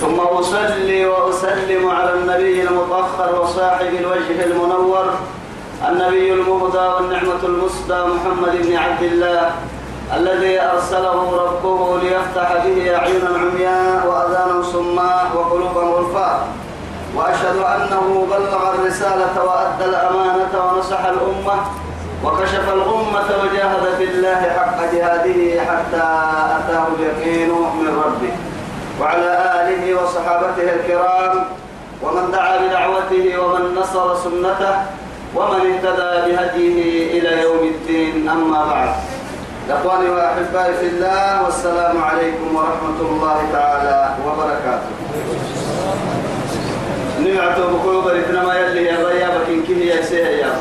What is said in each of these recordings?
ثم أصلي وأسلم على النبي المطهر وصاحب الوجه المنور النبي المهدى والنعمة المسدى محمد بن عبد الله الذي أرسله ربه ليفتح به أعينا عمياء وأذانا صماء وقلوبا غرفاء وأشهد أنه بلغ الرسالة وأدى الأمانة ونصح الأمة وكشف الأمة وجاهد في الله حق جهاده حتى أتاه اليقين من ربه. وعلى آله وصحابته الكرام ومن دعا بدعوته ومن نصر سنته ومن اهتدى بهديه إلى يوم الدين. أما بعد. إخواني وأحبائي في الله والسلام عليكم ورحمة الله تعالى وبركاته. نعتو بكو بريتنا ما يلي يا ضيا بكين كيه يا سيهيا.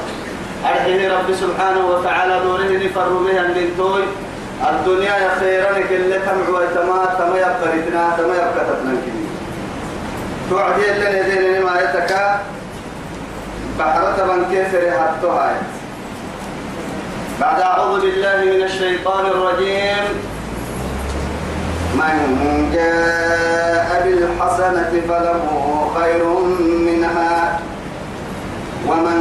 أرحيه رب سبحانه وتعالى دوره نفر بها الدنتوي الدنيا يا خيرا كل تمع ويتما تما يبقرتنا تما يبقتنا كني. توعدي لنا دين ما يتكا بحرة من كيفر حتى هاي. بعد أعوذ بالله من الشيطان الرجيم. من جاء بالحسنة فله خير منها. ومن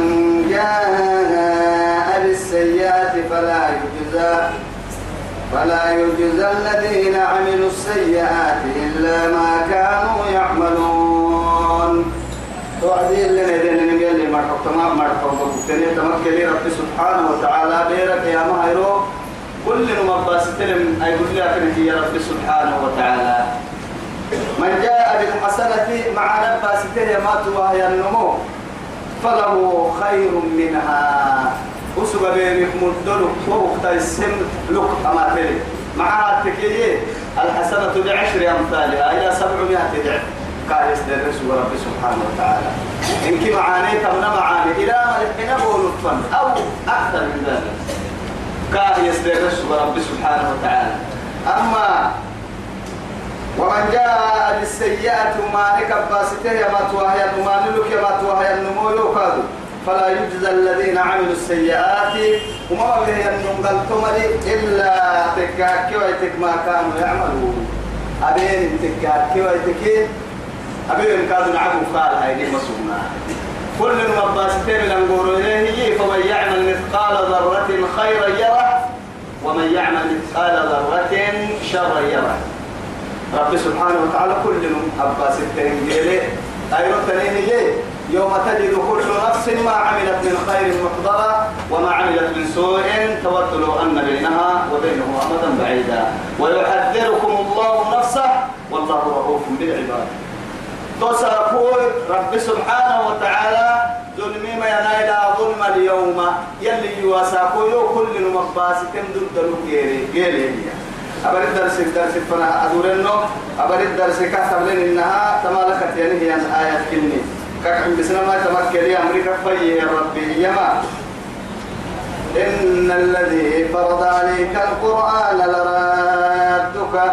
جاء بالسيئات فلا يجزى. فلا يجزى الذين عملوا السيئات إلا ما كانوا يعملون. توعدي اللي ندين نقول لي مرحب تمام مرحب تاني تمكلي رب سبحانه وتعالى بيرك يا مهيرو كل نمباس تلم أي قل لك يا رب سبحانه وتعالى. من جاء بالحسنة مع نباس تلم ما توهي النمو فله خير منها. وسوى بينك مدلك ووقت السم لك أما معها التكية الحسنة بعشر أمثالها إلى سبعمائة ضعف قال يسدر رب سبحانه وتعالى. إنك معاني تمنى معاني إلى ملحنا بولطفا أو أكثر من ذلك. قال يسدر رب سبحانه وتعالى. أما ومن جاء بالسيئة ما ركب باسته يا ما توهي النمان لك يا ما توهي النمو يوكادو فلا يجزى الذين عملوا السيئات. وما به تمري إلا تكاكي ويتك ما كانوا يعملون. أبين تكاكي ويتك. أبين كادوا نعبوا قال هاي مسونا كل المباسطين لنقول إليه فمن يعمل مثقال ذرة خيرا يره ومن يعمل مثقال ذرة شرا يره. رب سبحانه وتعالى كل عباس التنجيل أيضا تنين يوم تجد كل نفس ما عملت من خير محضرة وما عملت من سوء تود لو أن بينها وبينه أمدا بعيدا. ويحذركم الله نفسه والله رؤوف بالعباد. تصرفوا رب سبحانه وتعالى ظلمي ما ينال ظلم اليوم. يلي يواساكو كل مقباس تمدد دلو جيري جيري أبر الدرس الدرس فنا أدورنو. أبر الدرس كاتب لنا إنها تمالكت يعني هي آيات كلمة كعم بسنا ما تمكن يا أمريكا في يا ربي. يما إن الذي فرض عليك القرآن لرادك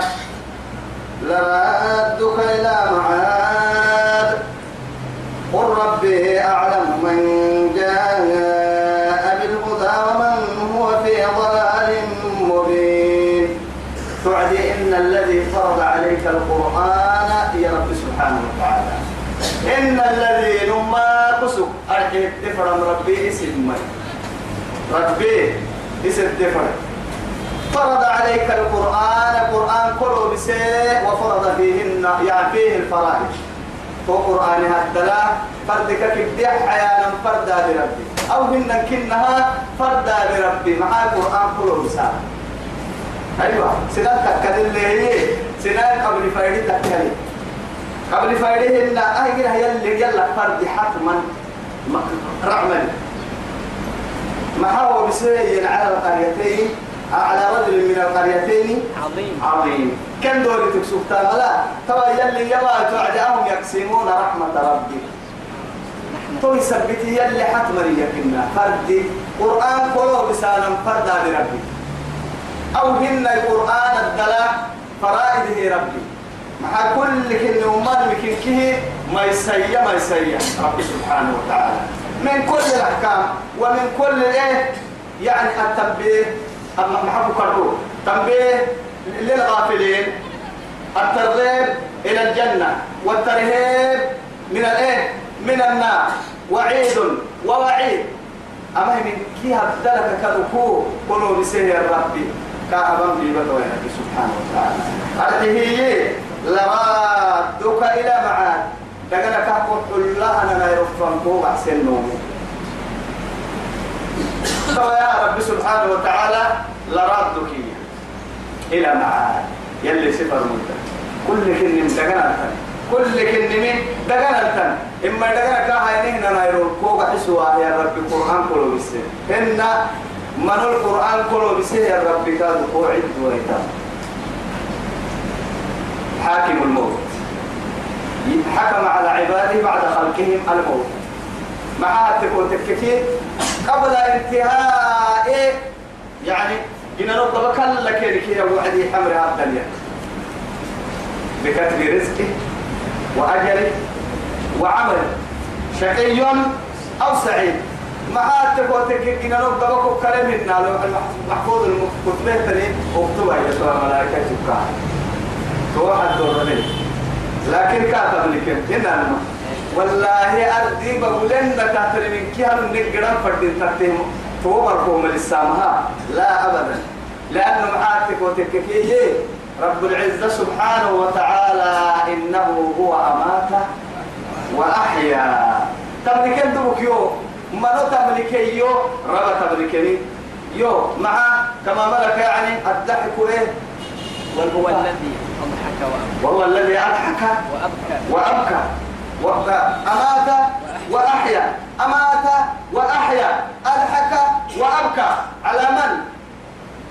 لرادك إلى معاد. قل ربي أعلم من جاء بالهدى ومن هو في ضلال مبين. توعدي إن الذي فرض عليك القرآن يا رب سبحانه. إن الذي نما كسب. أرجع تفرم ربي اسم ربي اسم تفرم فرض عليك القرآن. القرآن كله بسي وفرض فيهن يعني فيه الفرائض. هو قرآن هدلا فردك كبدي حيانا فردا بربي. أو هن كنها فردا بربي. مع القرآن كله بسي أيوة. سنان تكدل لي سنان قبل فايدي تكدل قبل فايدي هن أهجر هي اللي يلا فرد حتما رعما ما هو بسيء على القريتين على رجل من القريتين؟ عظيم. عظيم. كم دوري تكسوك؟ تاملا توا يلي يوا تعدهم يقسمون رحمة ربي. تو يثبت يلي حتمري يكنا فردي قرآن كله بسانا فردا بربي أو هن القرآن الدلاء فرائده ربي. مع كل كن ومان مكن كه ما يسيا ما يسيا ربي سبحانه وتعالى. من كل الأحكام ومن كل إيه؟ يعني التنبيه. أما محبو كرهو تنبيه للغافلين. الترغيب إلى الجنة. والترهيب من الإيه من النار. وعيد ووعيد. أما من كي هبدلك كذكو قلوا بسهر ربي. كأبا بيبتو سبحانه وتعالى. هي لرادك إلى معاد. دقنا كاكو الله أنا لا يرفض فوق أحسن نومي يا رب سبحانه وتعالى لرادك إلى معاد. يلي سفر مدة كل كن دقنا كل كن من دقنا إما دقنا كاها إنهنا نايرو فوق حسوا يا رب القرآن كله بسه إن من القرآن كله بسه يا رب كاد قوعد ويتام حاكم الموت. حكم على عباده بعد خلقهم الموت. مع تكون تككين قبل انتهاء يعني جنا رب بكل لك كي وعدي حمر الدنيا. بكتب رزقه وأجله وعمله. شقي أو سعيد. مع تكون تككين جنا رب بكل كلام لو المحفوظ المكتوب تاني أكتبها يا ملائكة تبقى توحد دور لكن كاتب لك هنا والله أردي بقولن كاتب من كيان نقدر فردين تتهم توبر قوم للسامها لا أبدا. لأنه معاتك وتككيه رب العزة سبحانه وتعالى إنه هو أمات وأحيا. تملكين دبك يو. منو تملكي يو. ربا تملكني يو. مع كما ملك يعني الضحك إيه وهو الذي أضحك وأبكى. وهو الذي أضحك وأبكى. وأبكى. أمات وأحيا. أمات وأحيا. أضحك وأبكى. على من؟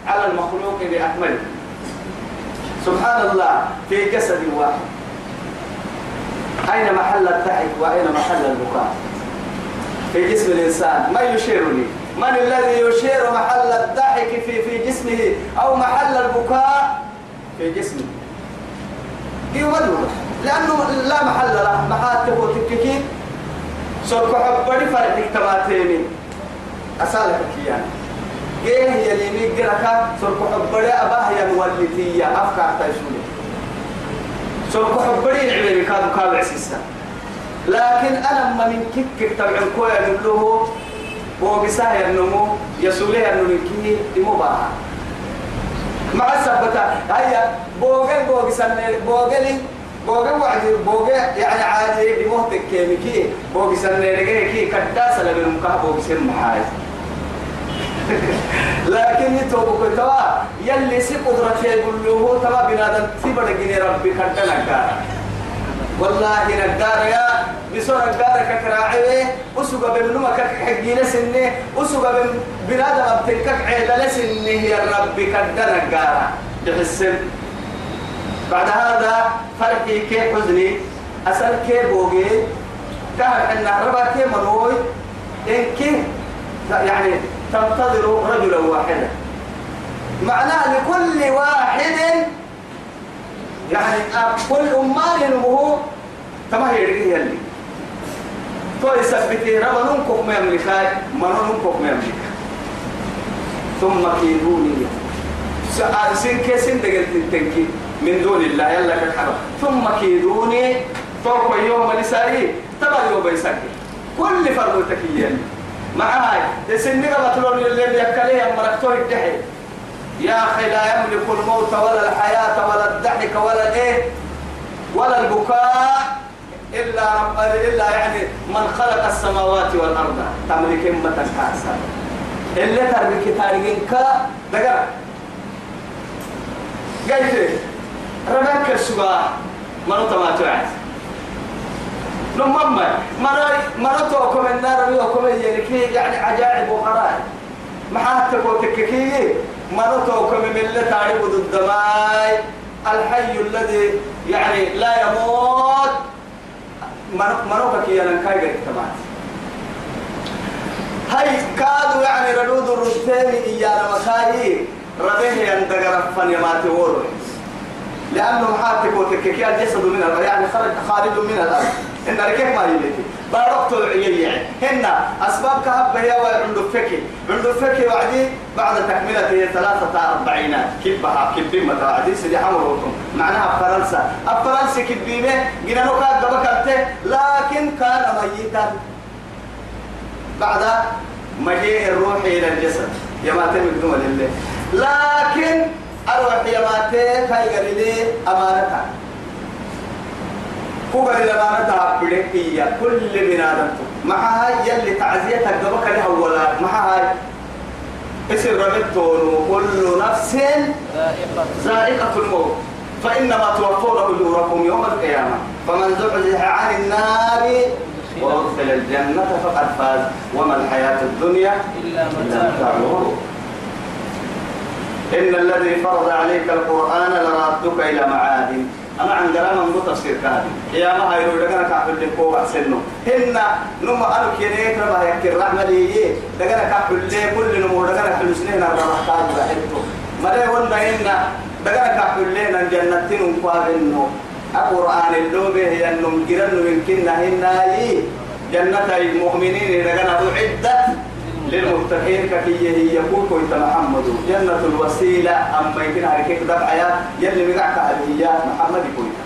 على المخلوق بأكمله سبحان الله في جسد واحد. أين محل الضحك وأين محل البكاء؟ في جسم الإنسان. من يشيرني؟ من الذي يشير محل الضحك في في جسمه أو محل البكاء في جسمه؟ يولد لأنه لا محل له. محاته وتككي سوف حبري فرحك تماتيني. أسألك كيان. جيه يلي ميقرك سوف حبري أباه ينولتي أفكار تيشوني سوف حبري نعمل كادو كابع سيسا لكن أنا ما من كيك تبع الكوية نبلوه وبساه النمو. يسوليه النمو دمو باها. مع السبتة. هيا. بوغل بوغ سنة بوغلي بوغل وعد بوغل يعني عادي بمهتك كيميكي بوغ سنة رجعي كي كداس لبن المكاه بوغ سن محايز لكن يتوبك توا يلي سي قدرة يقول له توا بنادم تبرد جني ربي كدنا كارا والله نقدار يا بسور نقدار كراعي أسوق بمنوما كحجينا سنة أسوق بم بنادم أبتلك عيدة لسنة يا ربي كدنا نقدار بحسن بعد هذا فرحي كيف حزني. أسأل كيف بوجي كان إن ربا كيف منوي. إن كيف يعني تنتظر رجلا واحدا معناه لكل واحد يعني كل أمان هو تما هي يلي تو يثبتي ربا ننكف ما يملكاي ما ننكف ما يملك؟ ثم كيدوني سن كيسن دقل تنكي. من دون الله يلا كحرا ثم كيدوني فوق يوم لساري تبا يوم بيسكي كل فرد تكيين معاي سن قبطلون اللي يكليه مركتوه الدحي. يا أخي لا يملك الموت ولا الحياة ولا الضحك ولا الإيه؟ ولا البكاء إلا إلا يعني من خلق السماوات والأرض. تملك إمة كاسا اللي تربك تارجين كا دقا قلت ربك السباع منو تما تعز نمم مرة مرة توكم النار ويوكم يلكي يعني عجائب وقرائب. ما حتى تككي مرتو كم من اللي تعرف ضد ماي الحي الذي يعني لا يموت. منوكك يا لنكاي كمان هاي كادوا يعني ردود الرسلين إيانا مكاي ربيه يندقر فن ما تورو لأنه محاتك وتككي الجسد من الأرض يعني خرج خارج من الأرض. إن ركيك ما يليتي بارقت العيي هن أسباب كهب هي وعند فكي. عند فكي وعدي بعد تكملته ثلاثة أربعينات كبها كبي متى وعدي سيدي حمروكم معناها فرنسا. الفرنسي كبيمة جينا نوكا قبكرته لكن كان ميتا. بعد مجيء الروح إلى الجسد. يا ما تم لله. لكن تي لي أمانتها كوبا لما نتا كل من آدم هاي يلي تعزيتك قبك لها ولا مع هاي اسر رمتون كل نفس زائقة الموت فإنما توفون أجوركم يوم القيامة فمن زحزح عن النار وأدخل الجنة فقد فاز وما الحياة الدنيا إلا متاع إن الذي فرض عليك القرآن لرادك إلى معاد. أما عن جرام من تفسير كهذه. يا ما هاي يقول لك كحول لكوا سنو هن نما أنا كنيك ربا يكر رحمة لي. لكنا كحول لي كل نمو لكنا حل سنين أربع محتاج بحبته ما لا يقول إن لكنا كحول لي نن جنتين وقابلنو القرآن اللوبة هي أنهم جرن من كنا هنا جنة المؤمنين لكنا أعدت. للمتقين كي يقول كويت محمد. جنة الوسيلة أما يمكن على كيف دفع يلي مقعك هي محمد كويت.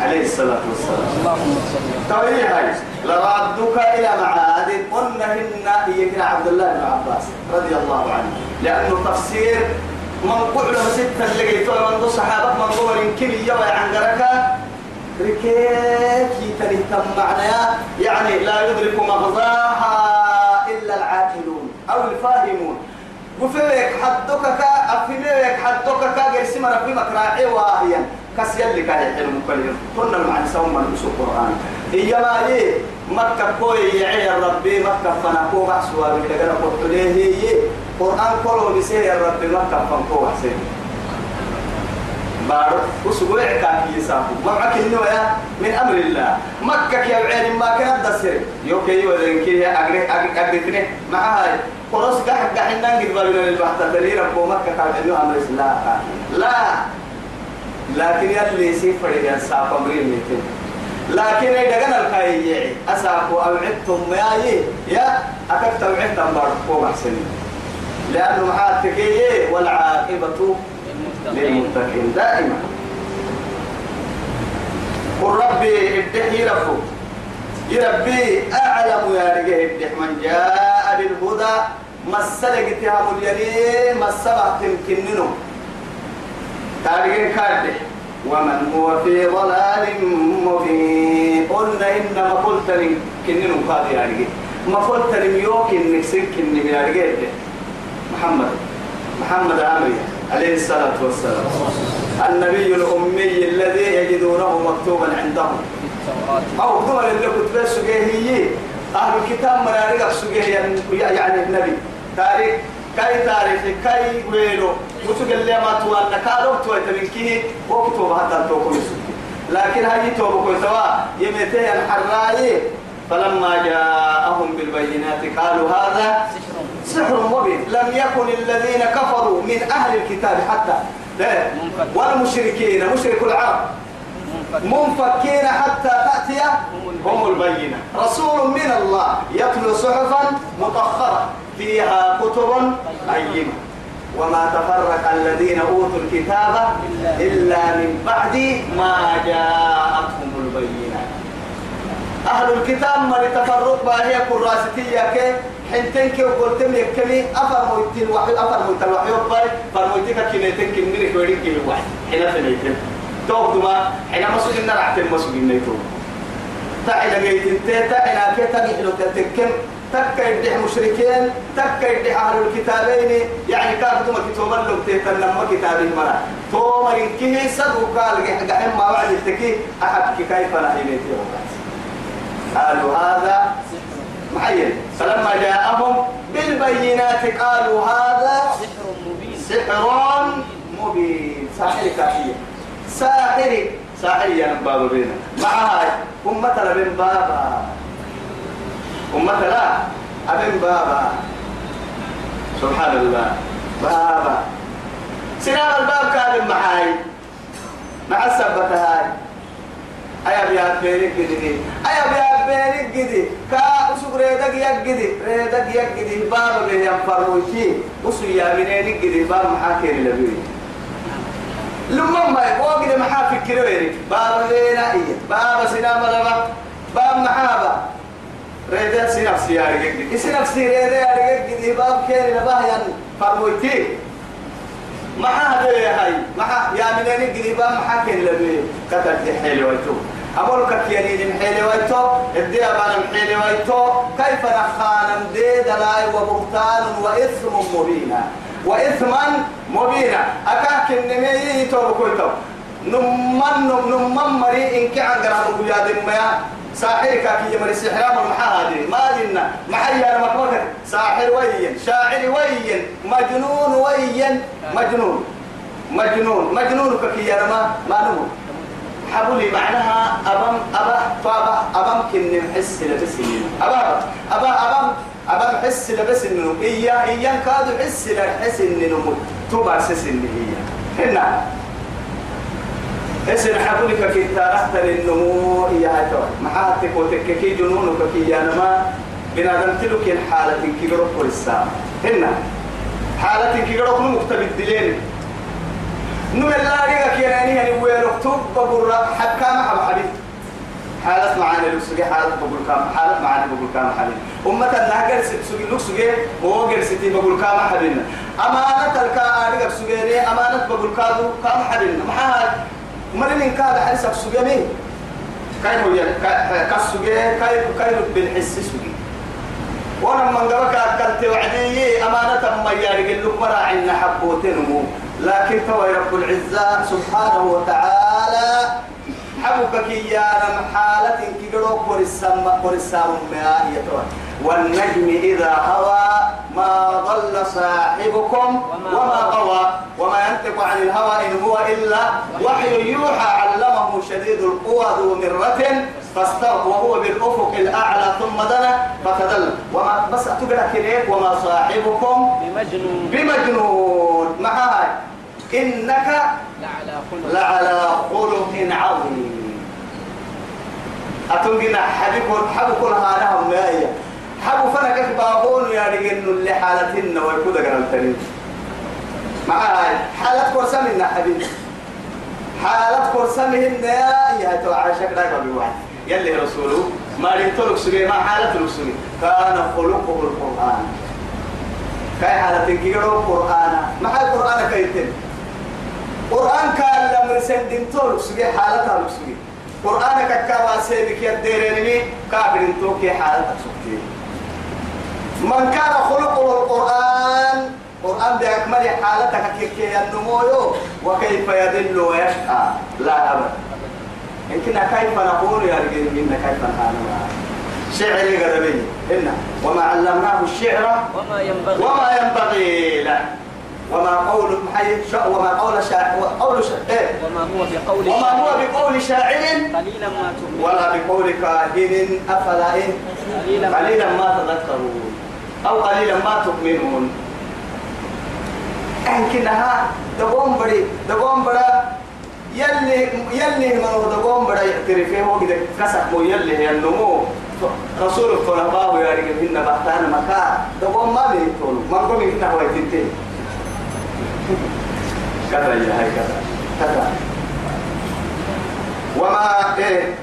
عليه الصلاة والسلام. طيب هاي. لردك إلى معاد. قلنا هن هي عبد الله بن عباس رضي الله عنه. لأنه تفسير من قعد ستة اللي قلتوا من دو صحابة من دو يمكن يوى عن قركة ركيك يتنهتم معنا يعني لا يدرك مغزاها. أو الفاهمون. وفيك حدك كا أفيك حدك كا جرسم ربي مكراعي واهيا. كس يلي كان يحلم كلهم. كنا المعنى سوى من نسو القرآن. إيما لي مكة كوي يعي ربي مكة فنكو بحسوا بكذا قلت ليه هي؟ قرآن كله بسيه ربي مكة فنكو بحسيه بارو. وسبوع كافي يسافو معك النويا من أمر الله. مكة يا عين ما كان دسر يوكي وذنكي هي أجري أجري أجري مع هاي. خلاص قاعد قاعد ننقل بالنا البحث تلي ربو مكة قال إنه أمر الله. لا. لكن يلي سيفر يا ساف أمرين ميتين. لكن إذا كان الكاي أسافو أو عدتم يا يا أكثر توعدتم بارك أحسن لأنه معاتك والعاقبة للمتقين دائما. قل ربي ابدح يرفو يربي أعلم يا رجال ابدح من جاء بالهدى. مسلك تهام اليمين مسبع تمكننه تارجين كارده ومن هو في ضلال مبين. قلنا إنما قلت كننه قال يا رجال ما قلت لم يوكن نكسر كنن يا رجال محمد. محمد عمري عليه الصلاة والسلام. النبي الأمي الذي يجدونه مكتوبا عندهم أو دول اللي كتب سجيه أهل الكتاب مرارق سجيه يعني النبي. تاريخ كاي تاريخ كاي ويلو. وتقول اللي ما توانا كارو توي تبنكيه وكتب حتى توكل لكن هاي توبكو سوا يمتين الحراي فلما جاءهم بالبينات قالوا هذا سحر مبين. لم يكن الذين كفروا من أهل الكتاب حتى والمشركين مشرك العرب. منفكين حتى تأتي هم البينة. رسول من الله يتلو صحفا مطهرة فيها كتب قيمة. وما تفرق الذين أوتوا الكتاب إلا من بعد ما جاءتهم البينات أهل الكتاب ما لتفرق باهي كراستية كي حنتين كي وقلت لي كمي أفر مويت الوحي أفر مويت الوحي وباي فرمويتك كنيتين كمينك ويرين كي الوحي حين فنيتين توك دما حين مسوق النار عتم مسوق النيتو تعال جيت انت تعال كي تجي لو تتكم تكا يدح مشركين تكا يدح أهل الكتابين. يعني كافة ما كتب لهم تهتن لما كتابين مرا. توما إنكه سدوا قال قحم ما بعد التكي أحد كيف نحيميتي قالوا هذا معين. فلما جاءهم بالبينات قالوا هذا سحر مبين. سحر مبين ساحر كافية. ساحر ساحر يا بابا بينا معها أمة لبن بابا. أمة لا أبن بابا. سبحان الله بابا. سنام الباب كان معاي. مع السبت هاي بيا بيرك جدي أيا بيا بيرك جدي كا أسوق ريدك يك جدي ريدك يك جدي بابا بيه ينفروتي أسوق يا منين جدي باب محاكي لبيه لما ما كده محافي كيلويري بابا لينا إيه بابا سنام لبا باب محابا ريدا سنف سياري جدي سنف سياري جدي باب كيري لبا يعني فرموتي ما هذا يا هاي ما يا منين جدي باب محاكي لبيه كتر حيل ويتو أقول كيانين محيلي ويتو الدي أبانا محيلي ويتو كيف نخانا دي دلاي وبهتان وإثم مبينا؟ وإثما مبينا. أكاك النمي توبكويتو نمان نمان مري إنك عن قرار بياد ما ساحر كاكي يمري سحرام المحاهدي ما دينا محيا مكمكر ساحر وين؟ شاعر وين؟ مجنون وين؟ مجنون. مجنون. مجنون كاكي ما ما نمو. حبولي معناها أبم أبا طابة أبم كن حس لبسنين أبا أبا أبم أبم حس لبسنين إيا إيا كادو حس لحس إنه توبا سسن هي هنا. اسم حبولي كي تارحت للنمو إيا هاي محاتك وتككي جنونك كي يانما بنادم تلوك الحالة كي قرب كل هنا. حالة كي قرب مكتب الدلين لا ريغا كيراني هني ويركتب بقول حكام حب حديث؟ حالة معانا لوكسجي حالة بقول كام حالة معانا بقول كام حديث. أمة النهجر سوي لوكسجي هو جر ستي بقول كام حديث. أمانة ريغا سوي أمانة بقول كادو كام حديث. ما هاد مرين كاد حديث سوي مين كاي هو يعني؟ كسوي كاي كاي بالحس سوي وأنا من قبك أكلت وعدي أمانة ما يارجع لك مراعي حبوتين لكن توي رب العزة سبحانه وتعالى حبك يا حالة كيرو قرسام قرسام ما والنجم إذا هوى ما ضل صاحبكم وما غوى وما ينطق عن الهوى إن هو إلا وحي يوحى. علمه شديد القوى ذو مرة فاستوى وهو بالأفق الأعلى ثم دنا فتدل. وما بس أتقرأ كليك وما صاحبكم بمجنون. بمجنون. معاي. إنك لعلى خلق. لعلى خلق عظيم. أتنقنا حبيب حبيب هذا مايا حبو فنك بابون يا رجل اللي حالتنا ويكون قرن تريد معاي حالة كورسا منا حبيب حالة كورسا منا يا تو عاشق لا بواحد. يلي رسوله ما ريتولك سجي ما حالة رسوله كان خلقه القرآن. كاي حالة كيرو القرآن ما حال القرآن كيتم قرآن كان لما رسل تولك حالتها لك سجي قرآن كاكا سيدك يديرني كابر توكي حالتك سجي من كان خلقه القرآن قرآن بأكمل حالتك كيف النمو وكيف يدل ويشقى. لا أبدا يمكن كيف نقول يا رجل؟ منا كيف نحن شعري قدمي إن وما علمناه الشعر وما ينبغي. وما ينبغي له. وما قول محي وما قول شاعر قول شاعر إيه؟ وما هو بقول وما هو شاعر. بقول شاعر؟ قليلا ما تؤمنون ولا بقول كاهن أفلا قليلا ما قليلا ما تذكرون. أو قليلا ما تؤمنون. يمكنها دقوم بدي دقوم بدا يلي يلي ما هو دقوم بدا يعترف هو كده كسر مو يلي النمو. رسول الخلفاء يا رجل إن بحتان مكان دقوم ما بيتول ما قوم إنه هو يتنتهي كذا يا هاي كذا. كذا. وما إيه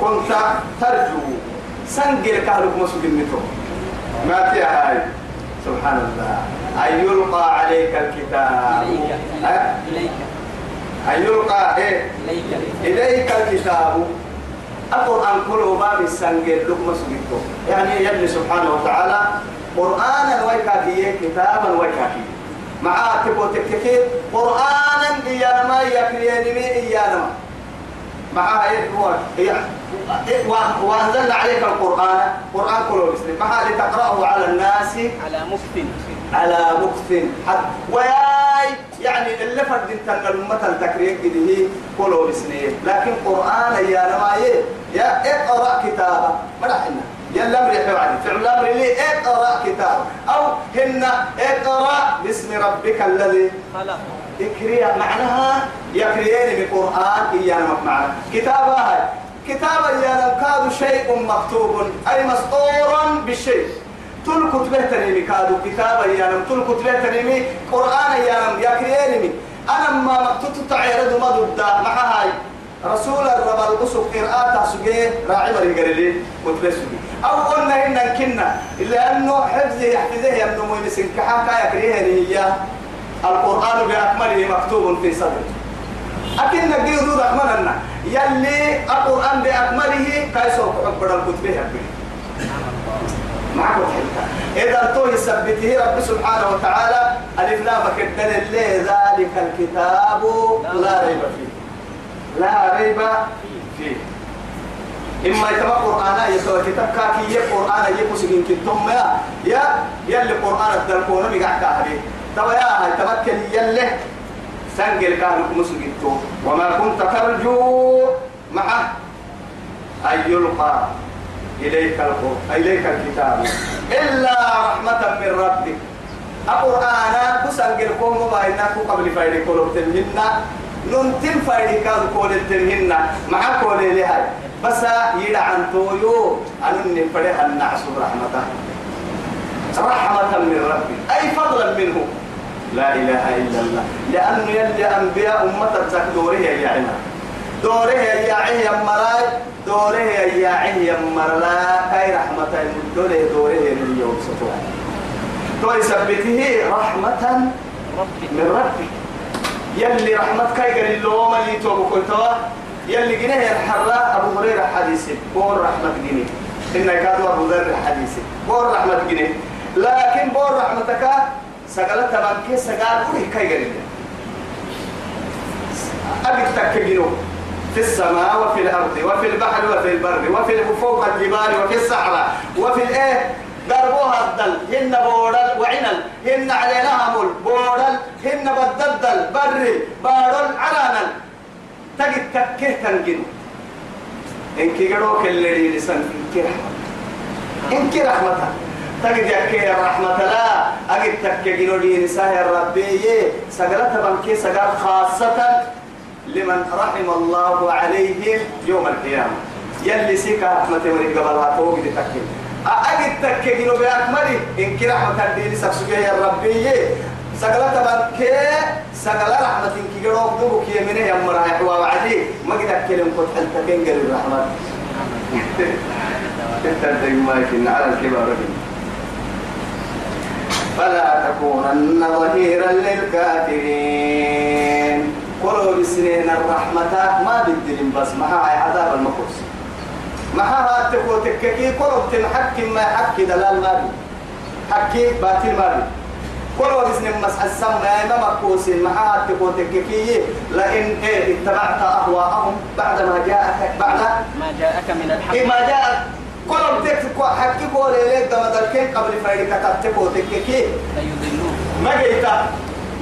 كنت ترجو. سنجل كهلك مسجد النتو ما فيها هاي؟ سبحان الله. أن يلقى عليك الكتاب. إليك. أن يلقى إيه؟ إليك الكتاب. القرآن كله باب السنجل لك مسجد يعني يبني سبحانه وتعالى قرآنا ويكاكي كتابا ويكاكي معاه تبو تككي قرآنا إيانا ما يكريني مي إيانا معاه إيه؟ هو وأ- وأنزلنا عليك القرآن قرآن كله بسم معاه لتقرأه على الناس؟ على مكت على مكث حد ويا هاي يعني اللي فرد انت الأمة التكرير كده كله بسنين لكن قرآن يا نمايه يا اقرأ كتابة ما رحنا يلا أمر يحوالي فعل أمر لي اقرأ كتاب أو هن اقرأ باسم ربك الذي خلق. اكريا معناها يكريين بقرآن إيانا معنى كتابة كتابة إيانا كاد شيء مكتوب أي مسطورا بالشيء. تل كتبه تنمي كادو كتابة إيانا تل كتبه تنمي قرآن إيانا يكريين أنا ما مكتوب تعيرد ما ضد مع هاي رسول الرب القصب قراءة سجية راعي مري قريلي كتبه سجيه أو قلنا إن كنا إلا أنه حفظه يحفظه يمنو ميمسن كحاكا يكريه هي القرآن بأكمله مكتوب في صدره أكن نجي دود أكملنا يلي القرآن بأكمله كيسو حبر الكتب حلتا إذا تو يثبته رب سبحانه وتعالى ألف لا بكدل اللي ذلك الكتاب لا ريب فيه. لا ريب فيه. إما يتبع قرآن يسوى كتاب كاكي قرآن يكسجين كتم يا يا يلي قرآن الدركون بقعك عليه تبا يا هاي تمكن يلي سنجل كان مسجد وما كنت ترجو معه. أن يلقى إليك إليك الكتاب. إلا رحمة من ربك. القرآن بسنجل كوم وباينك قبل فايدك ولو تنهن ننتم فايدك كول تنهن مع كول لهاي. بس يدعن تويو. أنني فرح النعس رحمته رحمة من ربي. أي فضلا منه. لا إله إلا الله. لأنه يلي أنبياء أمة الزك دوره يا عنا. دوره يا عيه مراي. دوره يا عيه مرلا كاي رحمة دوره دوره من يوم ستوى تو يثبته رحمة من ربي. يلي رحمة كاي قال اللوم اللي توبو كنتوا يلي جنيه الحراء أبو هريرة حديثي بور رحمة جنيه إن كادوا أبو ذر حديثي بور رحمة جنيه لكن بور رحمتك سقلت بانكي سقال كل كاي قال أبي تكجنو في السماء وفي الأرض وفي البحر وفي البر وفي فوق الجبال وفي الصحراء وفي الإيه دربوها الدل. هن بورل وعنل. هن علينا مول. بورل هن بددل بري. بارل علانل. تجد تكه تنجن إنك قروك اللي لسان إنك رحمة إنك رحمتها تجد يكي الرحمة لا أجد تكه جنودي نساه الربي سقلت بنكي سقال خاصة لمن رحم الله عليه يوم القيامة. يلي سيكا رحمة ورق قبلها توقد تكه أجد تكه جنوب أكمله إنك رحمة الدين سبسوكي الربي سقلت بنكي سقل رحمة إنك قروك دوبك يمنه يمرها يحوى وعدي. ما قد أكلم قد حلتكين قل الرحمة تتردق ما يكن على الكبار فلا تكونن ظهيرا للكافرين. قلوا بسنين الرحمة ما بالدين بس معها عذاب المكروس معها تكو تككي قلوا تنحكي ما حكي دلال ما بي. حكي باطل ما بي. قلوا بسنين مسح السماء ما مكوس معها تكو تككي لئن إيه اتبعت أهواءهم بعد ما جاءك بعد ما جاءك من الحق. إيه ما جاء قلوا تككو حكي قولي ليك دم دلكين قبل فايدك تكو تككي ما جيتا.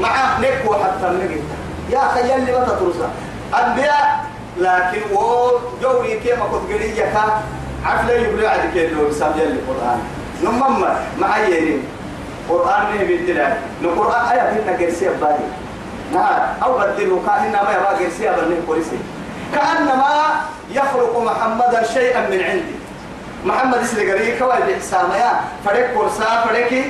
مع نكو حتى نجيتا يا أخي يلي ما تترسى أنبياء لكن و جوري كيما كنت قرية كا؟ عفلة يبلع عدك اللي بسام يلي القرآن نمم مع يرين قرآن نه بالدلال القرآن آية هنا قرسية بالي نعم أو بدله كان هنا ما يبغى قرسية بنيه قرسي. كأنما يخلق محمدا شيئا من عندي. محمد إسلي قرية كوال بإحسان يا فريق كورسا فريقي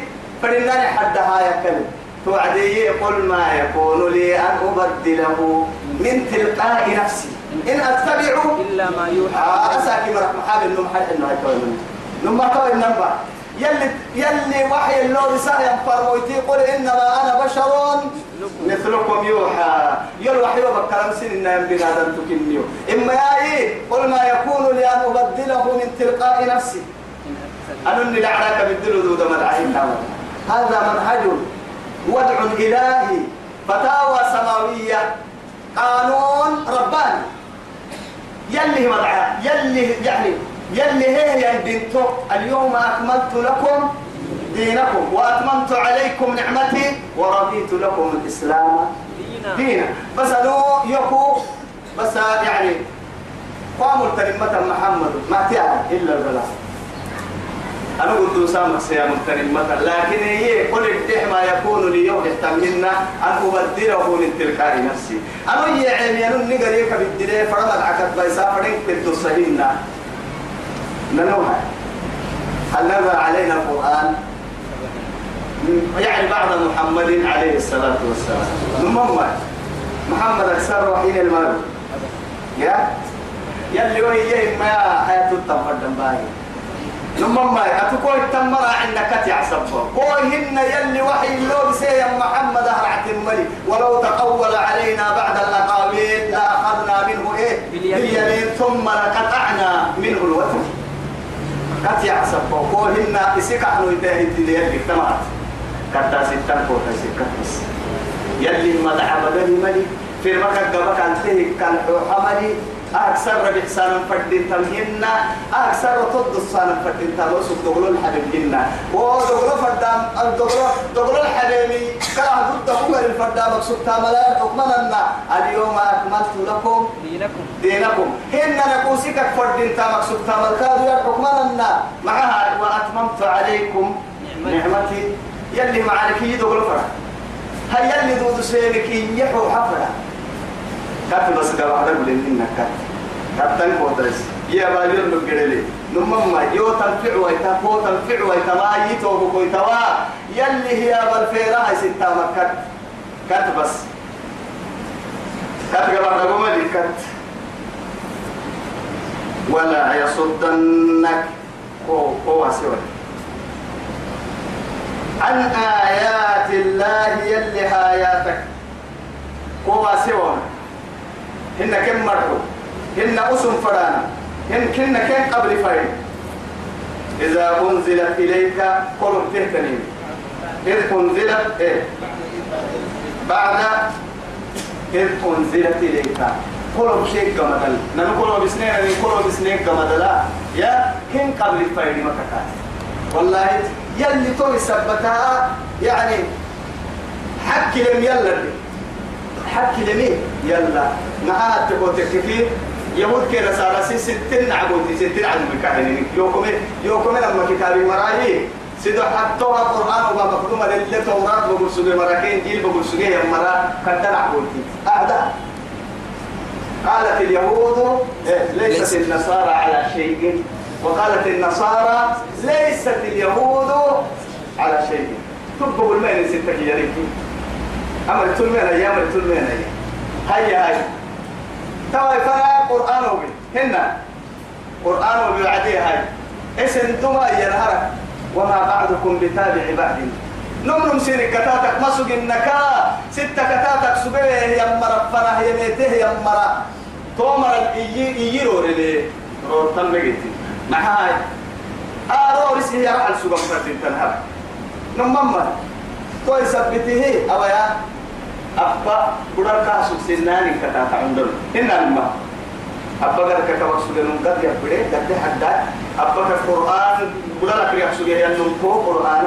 فريناني حدها يا كلمة توعدي قل ما يكون لي أن أبدله من تلقاء نفسي. إن أتبع إلا ما يوحى. أساكي مرح محاب النوم حد إنه هيكوي منه نوم ما كوي النبع يلي يلي وحي اللو رسالة فرموتي قل إنما أنا بشر مثلكم يوحى. يلوحي وبكلام سن إن بنادم تكنيو. إما يا إيه؟ قل ما يكون لي أن أبدله من تلقاء نفسي. أنني لعلك بالدل ذو دم العين هذا منهج وضع إلهي. فتاوى سماوية. قانون رباني. يلي مدعى يلي يعني يلي هي يندنتو اليوم أكملت لكم دينكم. وأتممت عليكم نعمتي. ورضيت لكم الإسلام. دينا. بس أنو يكو بس يعني قاموا التنمة محمد. ما تعالى إلا البلاء أنا قلت سامك سيا متنمة لكن هي قل ما يكون لي يوم أن أبدله من تلقاء نفسي. أنا يعني أنا نقر يك بالدليل فرما العكت بيسا فرين كنت سهلنا ننوها هل نزل علينا القرآن؟ يعني بعد محمد عليه الصلاة والسلام. نمم محمد؟ أكثر وحين المال. يا؟ يلي وهي ما حياة التمر باهي نمم أتكوي التمر عندك تعصب كويهن يلي وحي اللو بسيا محمد أهرعت الملي. ولو تقول علينا بعد الأقاويل لأخذنا منه إيه؟ باليمين. ثم لقطعنا منه الوتر. كت يعصب كوهن إسيك أحنو يتاهي تليه اجتمعت كتا ستان كوتا سكت بس يلي ما دعب ملي في المكة قبك أنتهي كان حملي أكثر سنة فردين تمهن أكثر تد السنة فردين تمسك دغلو الحبيب جنة. ودغلو فردام دغلو دغلو الحبيبي. كره ضد فوق الفردام مقصود تاملا حكمنا اليوم أكملت لكم دينكم. دينكم. هن نقوسك فردين تا مقصود تامل كادوا يا حكمنا معها وأتممت عليكم نعمتي. يلي معك يدغلو فرح هيا اللي دود سيرك يحو حفرة. كات بس قال هذا بلين إنك كات كات تاني بوترس يا بالير نقدرلي نمم ما يو تنفع ويتا فو تنفع ويتا ما يتو بكويتا وا يلي هي بالفيرة هاي ستة مكات كات بس. كات قال هذا بمالي كات ولا يصدنك. هو هو سوى عن آيات الله يلي آياتك هو سوى. هن كم مرحو. هن أسم فرانا هن كن كن قبل فاين إذا أنزلت إليك قلب تهتنين إذ أنزلت إيه؟ بعد إذ أنزلت إليك. قلب شيء كمدل نحن قلب بسنين قلب بسنين كمدل يا كن قبل فاين مكتات. والله يلي توي سبتها يعني حكي لم يلا دي. حكي لمين؟ يلا. معاه تبوتك كثير يهود كده صار سي ستين عبودي ستين عبد مكاهن يوكم يوكم لما كتابي مرايي سيدو حطوها قرآن وما مكتومة للي توراة بقول مراكين جيل بقول سجى يا مرا. كتر عبودي أعداء قالت اليهود إيه ليست النصارى على شيء. وقالت النصارى ليست اليهود على شيء. تبقوا المال ستة يريكي أمر تلمين أيام أمر تلمين أيام هيا هيا. توا فنا قرآن وبي. هنا قرآن وبي بعديه هاي. اسم تما ينهرك وما بعضكم بتابع بعض. نمنم سينك كتاتك. مسوق النكا ستة كتاتك. سبيه يا مرة فرح يا ميته يا مرة تومر يجيرو رلي روتن بقيتي معاي. آرو رسيه يا رحل سوق فرتين تنهر نمم توي سبته أو يا أبا بدر كاسو سناني كتاتا عندنا إن الماء أبا قال كتاب سجن قد يبدي قد حدا أبا القرآن بدر كريم سجن ينم فوق قرآن.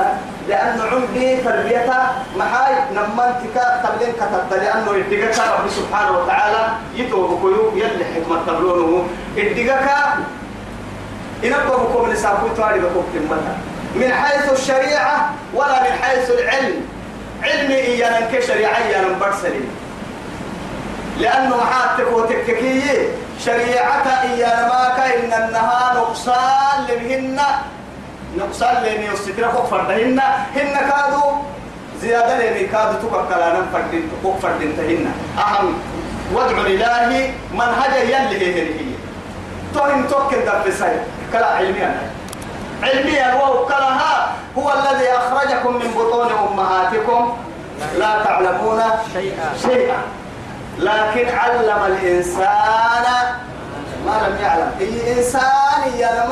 لأن عندي تربيته محاي نمنتك تبلين كتبت. لأنه إدقك رب سبحانه وتعالى يتوب كيو يلي حكمة تبلونه. إدقك لساكو تواري بكم تمتا من حيث الشريعة ولا من حيث العلم. علمي إيانا كشريعة إيانا برسلين لأنه محاتك وتككية شريعة إيانا ما كاين إنها نقصان لبهن نقصان لين يستدرك فردهن. هن كادوا زيادة لين كادوا تككلانا فردين تكك فردين تهن. أهم. وادعو لله منهج يلي هي هي. توهم توكل دفسي كلا علميا. علميا وكلها هو الذي أخرجكم من بطون أمهاتكم. لا تعلمون شيئا. شيئا. لكن علم الإنسان ما لم يعلم. أي إنسان يا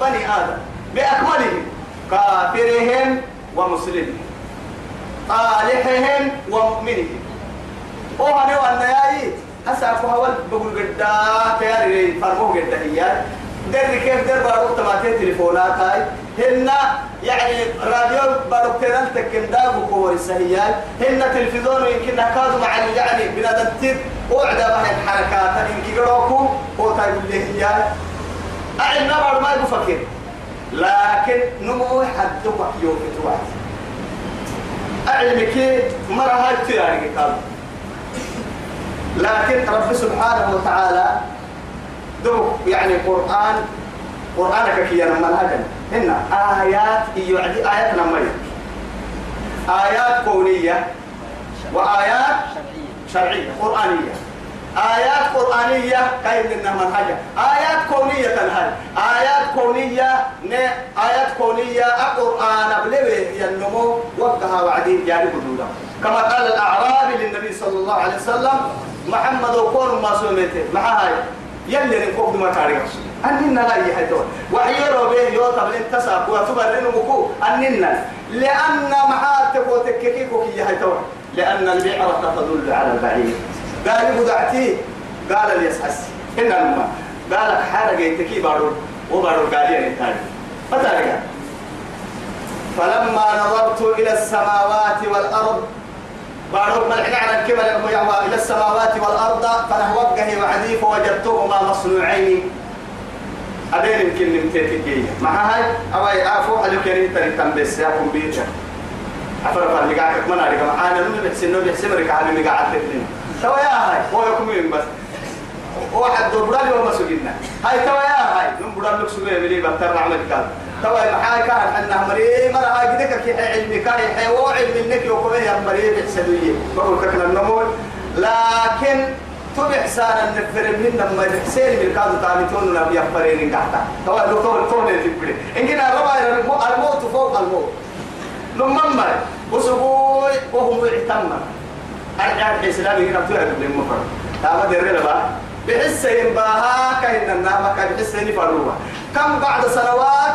بني آدم بأكملهم كافرهم ومسلمهم صالحهم ومؤمنهم. وهنا وأنا ياي هسا هو بقول قد تياري فرموه در كيف در بارو تماتين تليفونات هاي؟ هن يعني راديو بارو تنال تكن دابو كوري سهيان هن تلفزيون يمكن كادوا مع يعني بنادم تيد وعد بها الحركات يمكن يروكو. هو تايب اللي هي أعلم بارو ما يفكر لكن نمو حد يوم توات أعلمك مرة هاي تياري لكن رب سبحانه وتعالى دو يعني قرآن قرآنك كي أنا منهجا هنا آيات يعدي آيات نمي آيات كونية وآيات شرعية. قرآنية. آيات قرآنية كاين لنا منهجا آيات كونية تنهج آيات كونية ن آيات كونية القرآن بلوي ينمو وقتها وعدي يعني حدودا كما قال الأعرابي للنبي صلى الله عليه وسلم محمد وكون ما سميته مع هاي. يلي نكوك ما تاريخ. أننا لا يحيطون وحيروا به يوطب الانتساب وتبرنوا بكو أننا لأن معاتك وتككيكو كي يحيطون لأن البعرة تدل على البعير. قال بدعتي قال ليسحس إن الماء. قال حارة جيتكي بارو. وبارو قال لي انتاري فتاريخ. فلما نظرت إلى السماوات والأرض بارك ملحق على الكبر إلى السماوات والأرض فنهوقه وعدي فوجدتهما مصنوعين. أبين يمكن نمتيتكي مع هاي؟ أواي أفو حلو كريم تري تنبس يا كمبيوتر. أفرق اللي قاعد من أريك معانا نو بحسن نو بحسن مريك على اللي قاعد تبني. توا يا هاي هو يكمل بس؟ واحد دبرالي وما سجدنا. هاي توا يا هاي. نم برال لك سجوا يملي بتر عمل كذا توا محاي كان حنا مري مرة هاي قدك كي علمي كان حي وعلم منك يوكم يا مري بحسدية بقول كنا النمو لكن تبع سانا نفر من لما حسين من كانوا تعمتون لم يفرين قحتا توا لو تول تول تبري إن كنا ربع الموت فوق الموت. لما مر وسبوي وهم اعتمر أرجع الإسلام هنا تقول المفر. تابا درنا بقى. بحس ينباها كأن النام كان بحس ينفروها كم بعد سنوات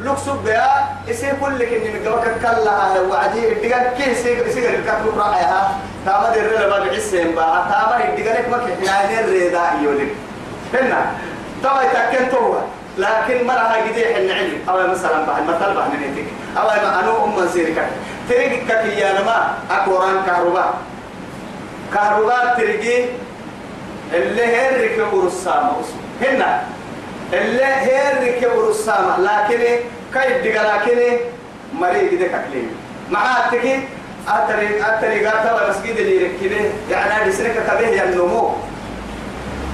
لوكسوب بها يصير كل كن من قبل كلها وعدي الدقان كي يصير الكتب رأيها. تابا درنا بقى بحس ينباها. تابا الدقان ما كنا نريدا يولك هنا. تابا يتكن توه لكن مرة هاي قديح النعلم أو مثلا بعد مثلا بعد نتيجة أو ما أنا أم سيرك تريك كي أنا ما أكوران كهرباء. كهرباء تريجي اللي هرك ورسامة هنا. اللي هرك ورسامة لكن كيف دقا لكن مريض دي ككلين مع تكي أتري أتري قاتا مسجد اللي يركبه. يعني هذه سنة كبه ينمو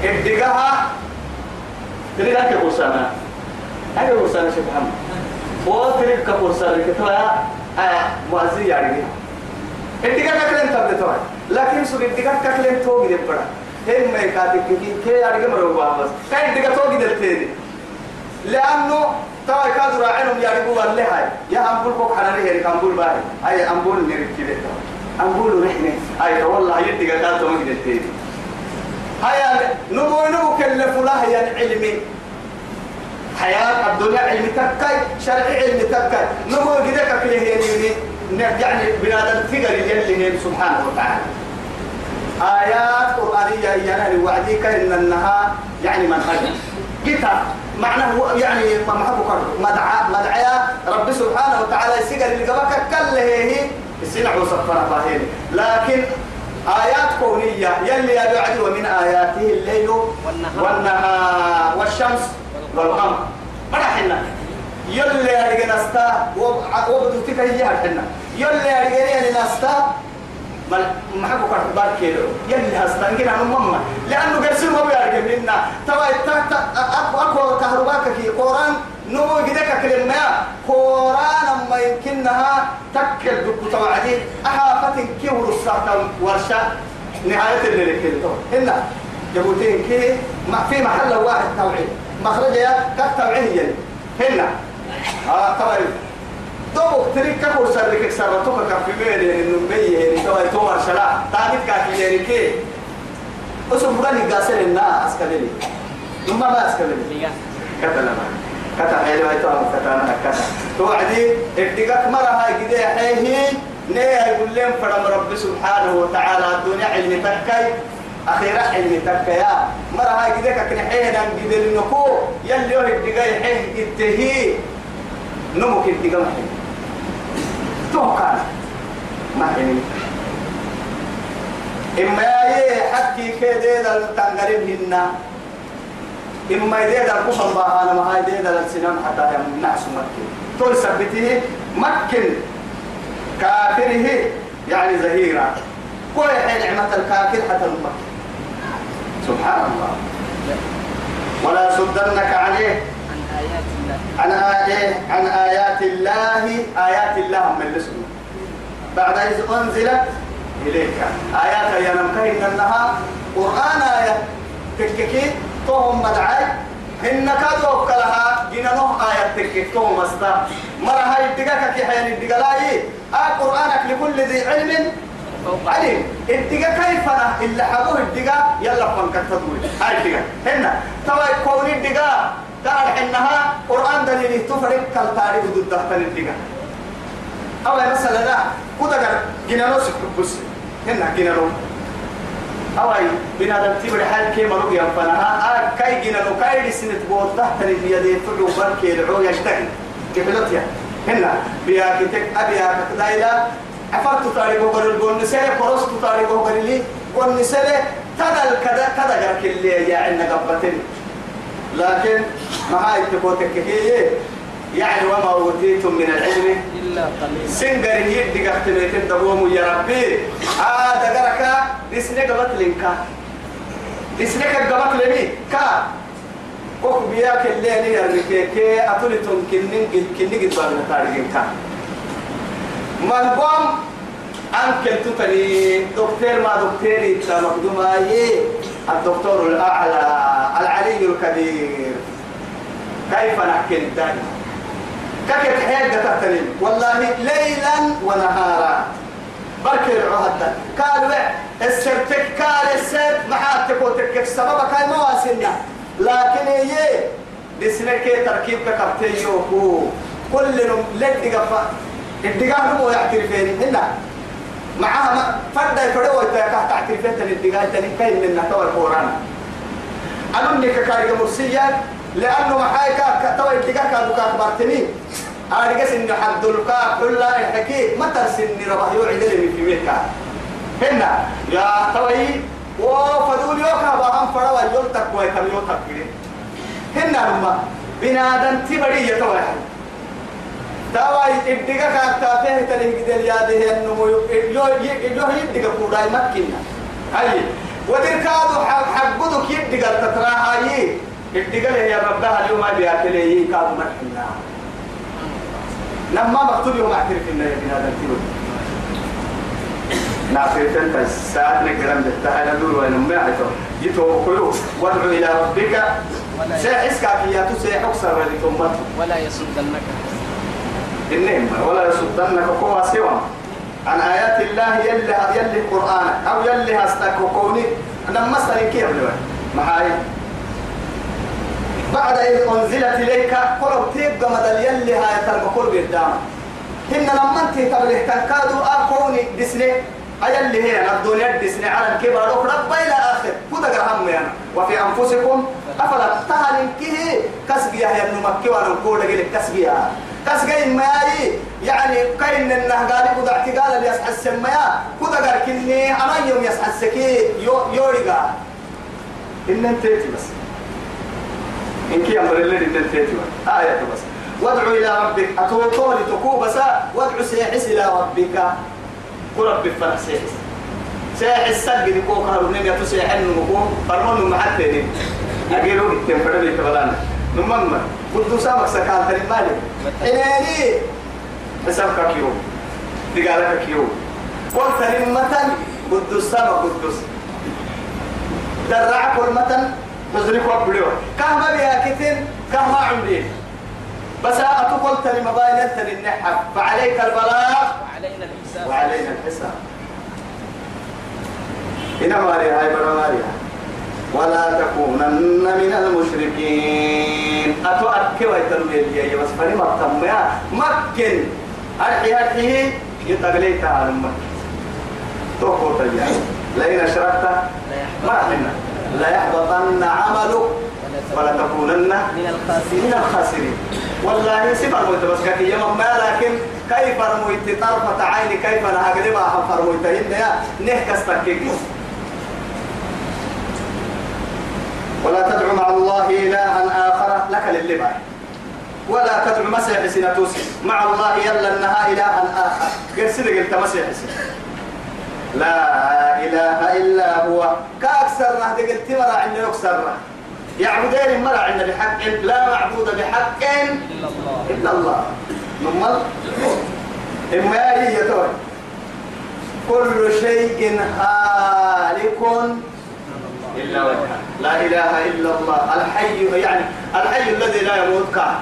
الدقاها تري لك ورسامة هذا ورسامة شيخ محمد وتري كورسامة كتوها آه مؤذي يعني. الدقاء ككلين تبدتوها لكن سوق الدقاء ككلين توقي دي بڑا هم ما يكاتب كي كي أرجع مروا بس كاي الدقاء توقي دي التاني لأنه توا يكاد راعينهم يعرفوا والله هاي يا أمبول فوق حناني هي أمبول باي هاي أمبول نريد كده أمبول نحن هاي والله يدقاء كاتب توقي دي التاني هاي نمو نمو كلف له هي العلمي. حياة الدنيا علم تكاي شرع علم تكاي. نمو قدك كله يعني يعني بنادم تقر يلي سبحانه وتعالى. آيات قرآنية يعني وعديك إن أنها يعني منهج. كتاب معناه يعني ما محبك مدعى مدعى رب سبحانه وتعالى يسيقر اللي قبك كله هي السنع وصفنا باهين. لكن آيات كونية يلي يبعد ومن آياته الليل والنهار. والنهار والشمس والقمر. مرحنا يلي أرجع نستا وبدوتك هي حنا يلي أرجع نستا ما حكوا كرت بار كيلو يلي هستا إنك أنا ماما لأنه قرسل ما بيرجع منا توا تا أكو أكو كهرباء كي قرآن نمو جدك كلمة. قرآن أما يمكنها تكل دك توعدي. أحافة كيور الساعة ورشة. نهاية اللي كده هنا جبوتين كي ما في محل واحد توعيد. مخرجها كالتوعيد هنا آه طبعا دوبك تريك كبر سرك سرتوك كفي مين إنه بيه إنه توي توار شلا تابت كافي يعني كي أسم بني قاسر الناس كذلك ثم ما أسكذلك كتلا ما كتا حيلو هاي توام كتانا كتا توعدي ادقاك مرة هاي قدي حيه نيه يقول لهم فرم رب سبحانه وتعالى الدنيا علم تكاي أخيرا علم تكايا مرة هاي قدك كنحينا قدر نكو يلي هو الدقاي حيه التهي نمك الدقاي توقع. ما حيني إما يا حكي كده التنقرين هنا. إما يديد الكفر باهانا ما هاي يديد السنام حتى يمنعس مكين تول سبته مكن كافره يعني زهيرا كل حين نعمة الكافر حتى المكن سبحان الله. ولا يصدنك عليه. عن آيات عن آيات الله. آيات الله من الاسم بعد إذ أنزلت إليك. آيات يا نمكين أنها؟ قرآن آية. تككي توهم مدعي إن كادوا كلها جنانه آية تككي توهم استا مرة هاي الدقاء كي حيان الدقاء لا إيه آه قرآنك لكل ذي علم علم الدقاء كيف أنا؟ إلا حبوه الدقاء يلا فنك تدوي هاي الدقاء هنا. توا كون الدقاء تعرف إنها قرآن دليل تفرق كالتاريخ ضد تحت الدقاء أو مثلا لا كده جنانو سكبس هنا جنانو أو أي بنادم تبر حال كي مرق ينفنها. آه كاي جنانو كاي لسنة بود تحت اليد تلو بركي العو يشتكي يا. هنا بياكتك أبياك دايلا عفرت تاريخه قبل القول نسالة فرصت تاريخه قبل لي قول نسالة تدل كذا كذا قرك اللي يا عنا قبتين لكن ما هاي تبوتك هي يعني وما أوتيتم من العلم. إلا قليلا. سنجر يدي قحتميت الدبوم يا ربي. هذا قرك دسنك قبط لنكا دسنك قبط لني كا. كوك بياك اللي هي الركيكي أتولتم كنن كنن قد بابنا تاريخين كا. مالبوم أنكل تتني. دكتور ما دكتوري. مقدومة الدكتور الأعلى. العلي الكبير. كيف نحكي الدنيا كيف حياة تتنين والله ليلا ونهارا. بركي العهد قال السرتك قال السرت محاتك وتكك السبب كاي مواسنا لكن هي دسنك تركيبك كبتي هو كل نم لد قفا الدقاء نمو يعترفين هنا. معها فرد يفرد ويتاكا تعترفين تن الدقاء تن كاين من نتوى القرآن. أنني كاريك مرسيا لأنه محايكا كتوى الدقاء كادو كاكبرتني أرجس إن حد الكاك كل الحكي ما ترسني ربح يوعد لي في ميكا هنا يا توي وفدول يوكا بهم فروا يلتك ويكم يلتك هنا رما بنادم تبري يتوي تواي ابديكا كاكتا فيه تليه قدل ياده النمو يو يو يبديكا كوراي مكينا هاي ودركادو حقودك يبديكا تتراها يي ابديكا يا ربها اليوم بياكل يي كادو مكينا لما مكتوب يوم أعترف ان يا هذا الكيلو نعرف انت الساعة نقرأ بالتعالى دور وين ما عرفوا جيتوا كلوا وادعوا إلى ربك. سيحسك يا تسيح أكثر ولتمته ولا يصدنك. النعم ولا يصدنك. قوة سوى عن آيات الله يلي يلي القرآن أو يلي هستك كوني أنا مثلا كيف معاي بعد إذ أنزلت إليك قرب تيب مدل يلي هاي تلبكور قدام هن لما أنت تبليه تنكادوا أكوني دسني أيلي هي الدنيا دسني على الكبر رب إلى آخر. كده قرهم يعني. وفي أنفسكم أفلا تهلن كيه كسبيا هي النمكي وأنا نقول لك كسبيا كسبيا ما يعني كاين إنه قال كده اعتقال اللي يسحس السمايا كده قال كني أنا يوم يسحسكي يو يوريغا إن انت بس. إن كي أمر اللي إن تيتوا آية بس. وادعو إلى ربك. أتوقع لتكو بس. وادعو سيحس إلى ربك. قرب بفرح سيحس. سيحس سجد كو كهرب نمي تسيحن نمكو فرمون محتين أجيرو التنفر لي كبلانا نمم. قد سامك سكال تاني مالي. إنني حسابك كيو دقالك كيو قلت لمتن قد سامك قدس درع كل متن تزرق وبلو كهما بها كتن كهما عمرين بس أتقول تري مباين تري النحب فعليك البلاغ. وعلينا الحساب. وعلينا الحساب. هنا ماريا هاي برا ماريا. ولا تكونن من المشركين. أتو أكي ويتنوي اللي بس فني مكتم يا مكن أرحي أرحي. يتغليت على المكن توقف تجاه. لئن أشركت ما حنا. لا يحبطن عملك. ولا تكونن من الخاسرين. من الخاسرين. والله سبحان الله بس كي يوم ما لكن كيف رميت طرفة عيني كيف أنا أقلبها حفر رميتهن يا نهكس تكيك ولا تدعو مع الله إلها آخر لك للبا ولا تدعو مسيح سنتوس مع الله يلا إنها إلها آخر. غير سيدة قلت مسيح لا إله إلا هو. كأكثر ما قلت مرة عندنا أكثر يعبدين مرة عندنا بحق. لا معبود بحق إلا الله. إلا الله نمال إما هي توي كل شيء هالك إلا وجهه. لا إله إلا الله. الحي يعني الحي الذي لا يموت كان.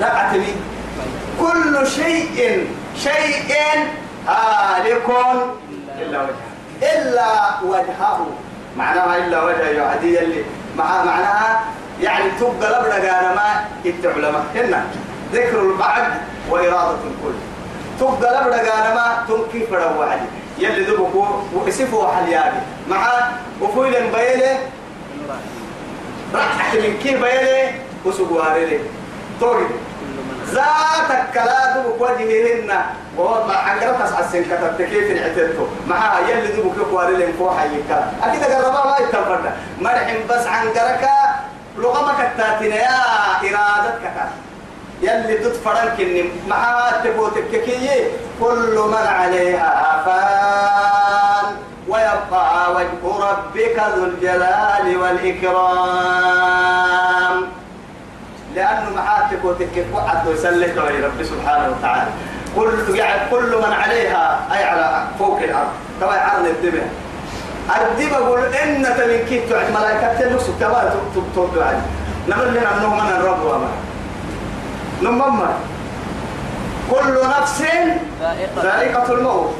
لا أعتني كل شيء شيء هالك إلا وجهه. إلا وجهه. معناها إلا وجهه يعدي اللي مع معناها يعني لبنا قال ما التعلماء هنا. ذكر البعد وإرادة الكل. تبقى قال ما تنكي فروا وعدي. يلي ذبكوا وإسفوا حليابي مع وفويل بيلي راح من كيف بيلي وسقواري من ذاتك كلا دبك وجههن ووضع حنقرة تسعى السن كتبت كيف العتلتو معها يلي دبك يقواري لهم فوحا يكا أكيد قربا ما يتفرد مرحم بس عنقرك لغمك التاتين إرادتك كتا. يلي دد فرنك معها تبوتك كي كل من عليها فان. ويبقى وجه ربك ذو الجلال والإكرام. لأنه محاتك وتكف وعد ويسلك يا رب سبحانه وتعالى. كل يعني كل من عليها أي على فوق الأرض. طبعا عرض الدماء. الدماء يقول إن من كيف تعد ملائكة تلوس تبا تبتوب عن نمر لنا أنه من الرب وما. نمم كل نفس ذائقة. الموت.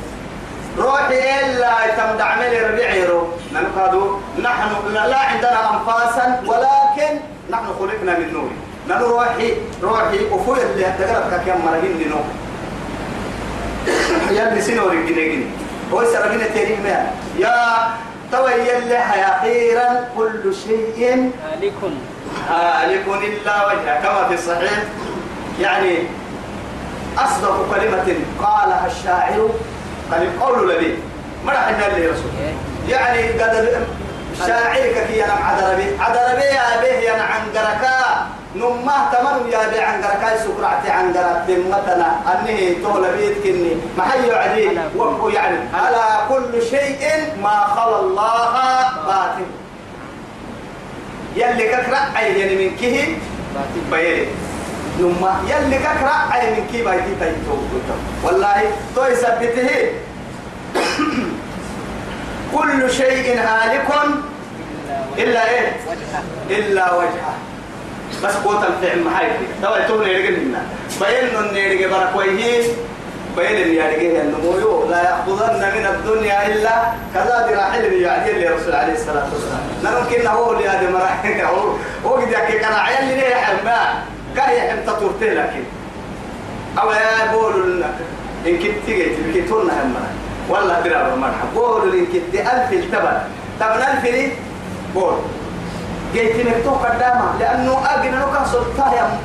روحي إلا يتم دعملي ربيعيرو ننقادو نحن لا عندنا أنفاسا ولكن نحن خلقنا من نور. نحن روحي؟ روحي أفوي اللي هتقرب كم مرهين دينو يا سنوري جنيجين هو سرقين تيري ما يا توي يلي أخيرا كل شيء. هالك. هالك إلا وجهه كما في الصحيح. يعني أصدق كلمة قالها الشاعر قال القول لبي. ما راح اللي رسول. يعني قد شاعرك كي أنا عدربي عدربي يا به يا عنقركا نمه تمر يا بي عنقركا سكرعتي عنقرات متنا أنه تولى بيت كني. ما حي عدي وقو يعني. على كل شيء ما خلى الله باطل. يلي ككرا أي يعني من كه بيلي. نما يلي ككرا أي من كي بايتي تايتو والله تو يثبته كل شيء هالك إلا إيه؟ إلا وجهه. بس قوت الفعل محايد توا يتوني يرجع منا بين إن يرجع بركويه بين إن يرجع النمو لا يأخذن من الدنيا إلا كذا دراح اللي يعني اللي رسول عليه الصلاة والسلام. نمكن هو اللي هذا مراحل. هو هو يحكي كان عيال اللي كان يحم تطورته لكن. أو يا بقول إن كنت تيجي تبكي تونا هم. والله درا مرحب بقول إن كنت ألف التبر طب ألف لي؟ بقول جيت مكتوب قدامه لأنه أجن لو كان سلطة يا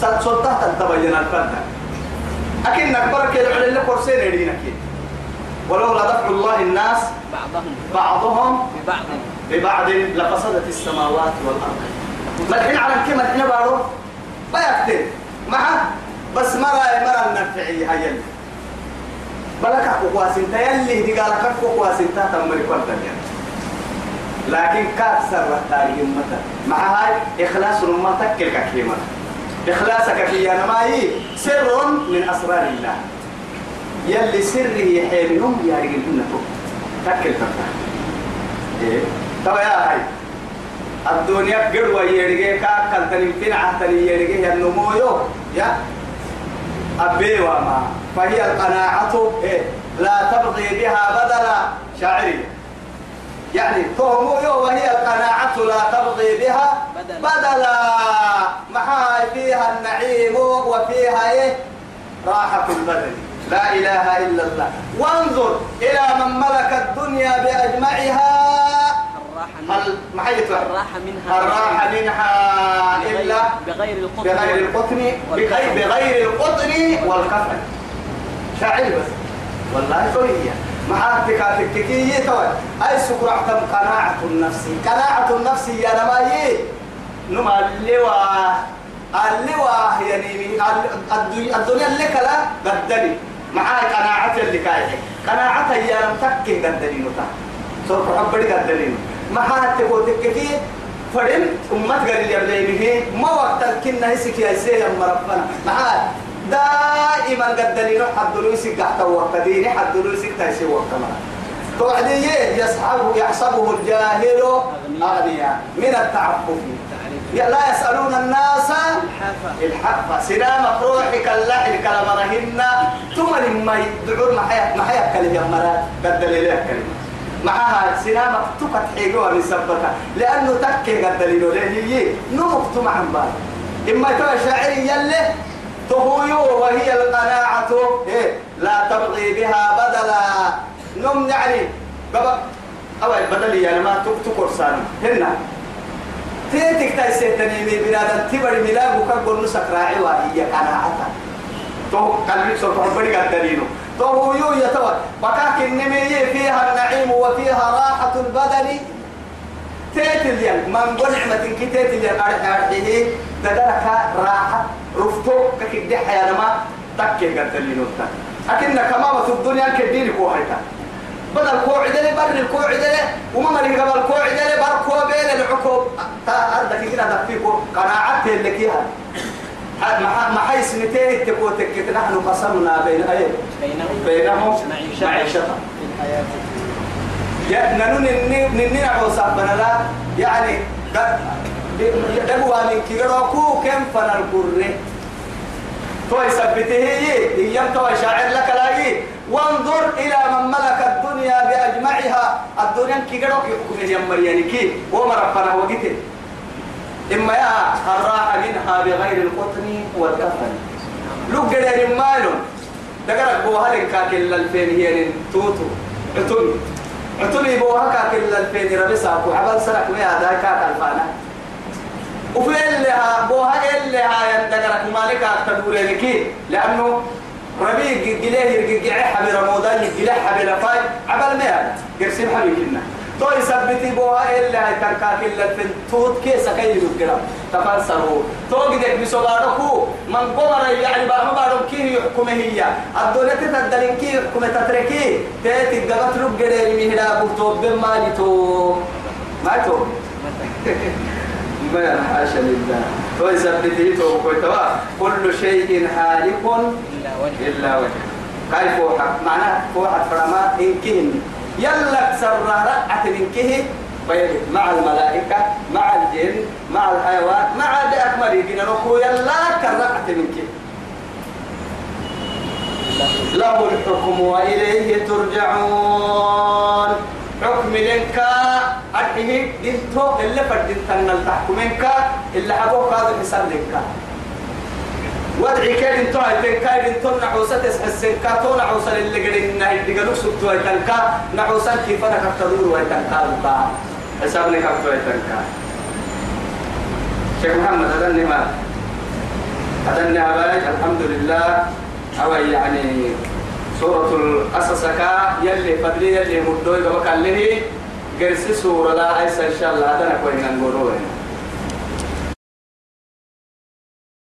سلطة تبين الفرد. أكن أكبر كده على اللي كورسين يدينك. ولولا دفع الله الناس بعضهم. بعضهم ببعض ببعض لفسدت السماوات والأرض. ملحين على كم؟ الحين بارو. ما يكتب معه بس مرة مرة النفعية هاي اللي بلك أكو قواسين يلي دي قال أكو قواسين تمر كل لكن كاسر تاريخ متى؟ مع هاي إخلاص ما تكل كلمة إخلاصك في أنا ما هي. سر من أسرار الله. يلي سره حيلهم يا رجل تكل تفتح إيه؟ طبعا يا هاي. الدنيا قروة يرجع كاكل تنين يرجع النمو يو يا أبي وما. فهي القناعة إيه لا تبغي بها بدلا. شاعري. يعني يو وهي القناعة لا تبغي بها بدلا. محا فيها النعيم وفيها إيه؟ راحة البدن. لا إله إلا الله. وانظر إلى من ملك الدنيا بأجمعها. هل ما الراحة منها. الراحة منها إلا بغير القطن بغير القطن. بغير بغير القطن والكفن. شاعر بس. والله قوية معاك تكاتككية توي أي سكر اعتم قناعة النفس. قناعة النفس يا نمايي نما اللواء. اللواء يعني الدنيا الدنيا اللي كلا بدلي. معاك قناعة اللي كاية. قناعة يا لم تكي قدلي نتا. سوف حبري قدلي معاك تكوتككي فرن أمت قال لي بليه ما وقت كنا هسك يا سيد مربنا معاك دائما قدلي روح حد لويسك تحت وقت ديني حد لويسك تايسي وقت ما. توعدي يصحبه يحسبه الجاهل أغنياء. من التعفف. لا يسألون الناس الحق. سلام روحك اللحن كلام رهن. ثم لما يدعون محيا محيا كلمة مرات قدل لها كلمة. معها سلام تقت حيقوها من سبتها لأنه تكي قدل له هي نمكت مع بال إما تبقى شاعري يلي تهويو وهي القناعة. إيه لا تبغي بها بدلا. نم يعني قبل أول بدل يعني ما تكتكر سان هنا. تيتك تايسي تنيمي بنادم. تبري ملاك وكبر نسك راعي وهي قناعة تو قلبي سوف تحبري قدرينو تو هو يو يتوى بكاك النمي فيها النعيم وفيها راحة البدن. تيتل ين من قول نعمة كي تيتل ين أرح أرحيه. دقرك راحة. رفتو. ككدي حيانا ما تكي قدرينو أكن كما في الدنيا كديني كوهيتا بدل كوع عدله بر الكوع عدله وما مري قبل كوع عدله بر كوع بين العقوب تا أردك كده دفيكو. قناعات اللي كيها. ما ما حيس متى تكو تكت نحن قسمنا بين أيه بينهم معيشة يا ننو نني نني عوسا بنلا يعني قد دقوا من كيروكو كم فن القرن. تو يثبته هي. هي تو شاعر لك لاي وانظر إلى من ملك الدنيا بأجمعها. الدنيا كيروك يحكم يا مرياني كي وما ربنا وقته. إما يا الراحه منها بغير القطن والكفن. لو قدر مالو دقرك بو هلك كاكل الفين هي توتو. عتوني عتوني بو هكا كل الفين ربسا وعبال سرك ما هذا كاك الفانا. وفي اللي ها بو ها اللي ها يندقرك مالك اكتبوا لك لأنه ربيع جليه يرجع حبي رمضان جليه حبي لفاي عبال ما هذا قرسم حبي كنا تو يثبتي بوها إلا هاي تركاك إلا في توت كيسا كي يذكرا تفنسروا تو قدك بسوغاركو من قمر يعني بارم بارم كي يحكم هي. الدولة تتدلين كي يحكم تتركي. تاتي قبط رب قدر مهلا بوتو بما تو. ما تو. ما حاشا لله. تو يثبتي تو كل شيء هالك إلا وجه إلا وجه كيف فوحة. معناه فوحة فرما إن كهن يلا سر رأت من كه مع الملائكة مع الجن مع الحيوان مع أكمل يجينا نقول يلا كرأت من كه له الحكم وإليه ترجعون. حكم لنك. أرحيه دينتو اللي فردين تنال تحكمينك اللي حبوك هذا لنك. ودعي كاين انتو هاي كاين انتو نعوسة تسحسن كاتو نعوسة اللي قرين نهي اللي قلوك سبتو هاي تنكا نعوسة كيف أنا كفتدور هاي تنكا لبا حسابني كفتو هاي تنكا شيخ محمد أدني ما أدني أبايك الحمد لله أو يعني سورة القصص كا يلي فدري يلي مدوي قبك اللي قرسي سورة لا أيسا إن شاء الله أدنى كوين نقولوه.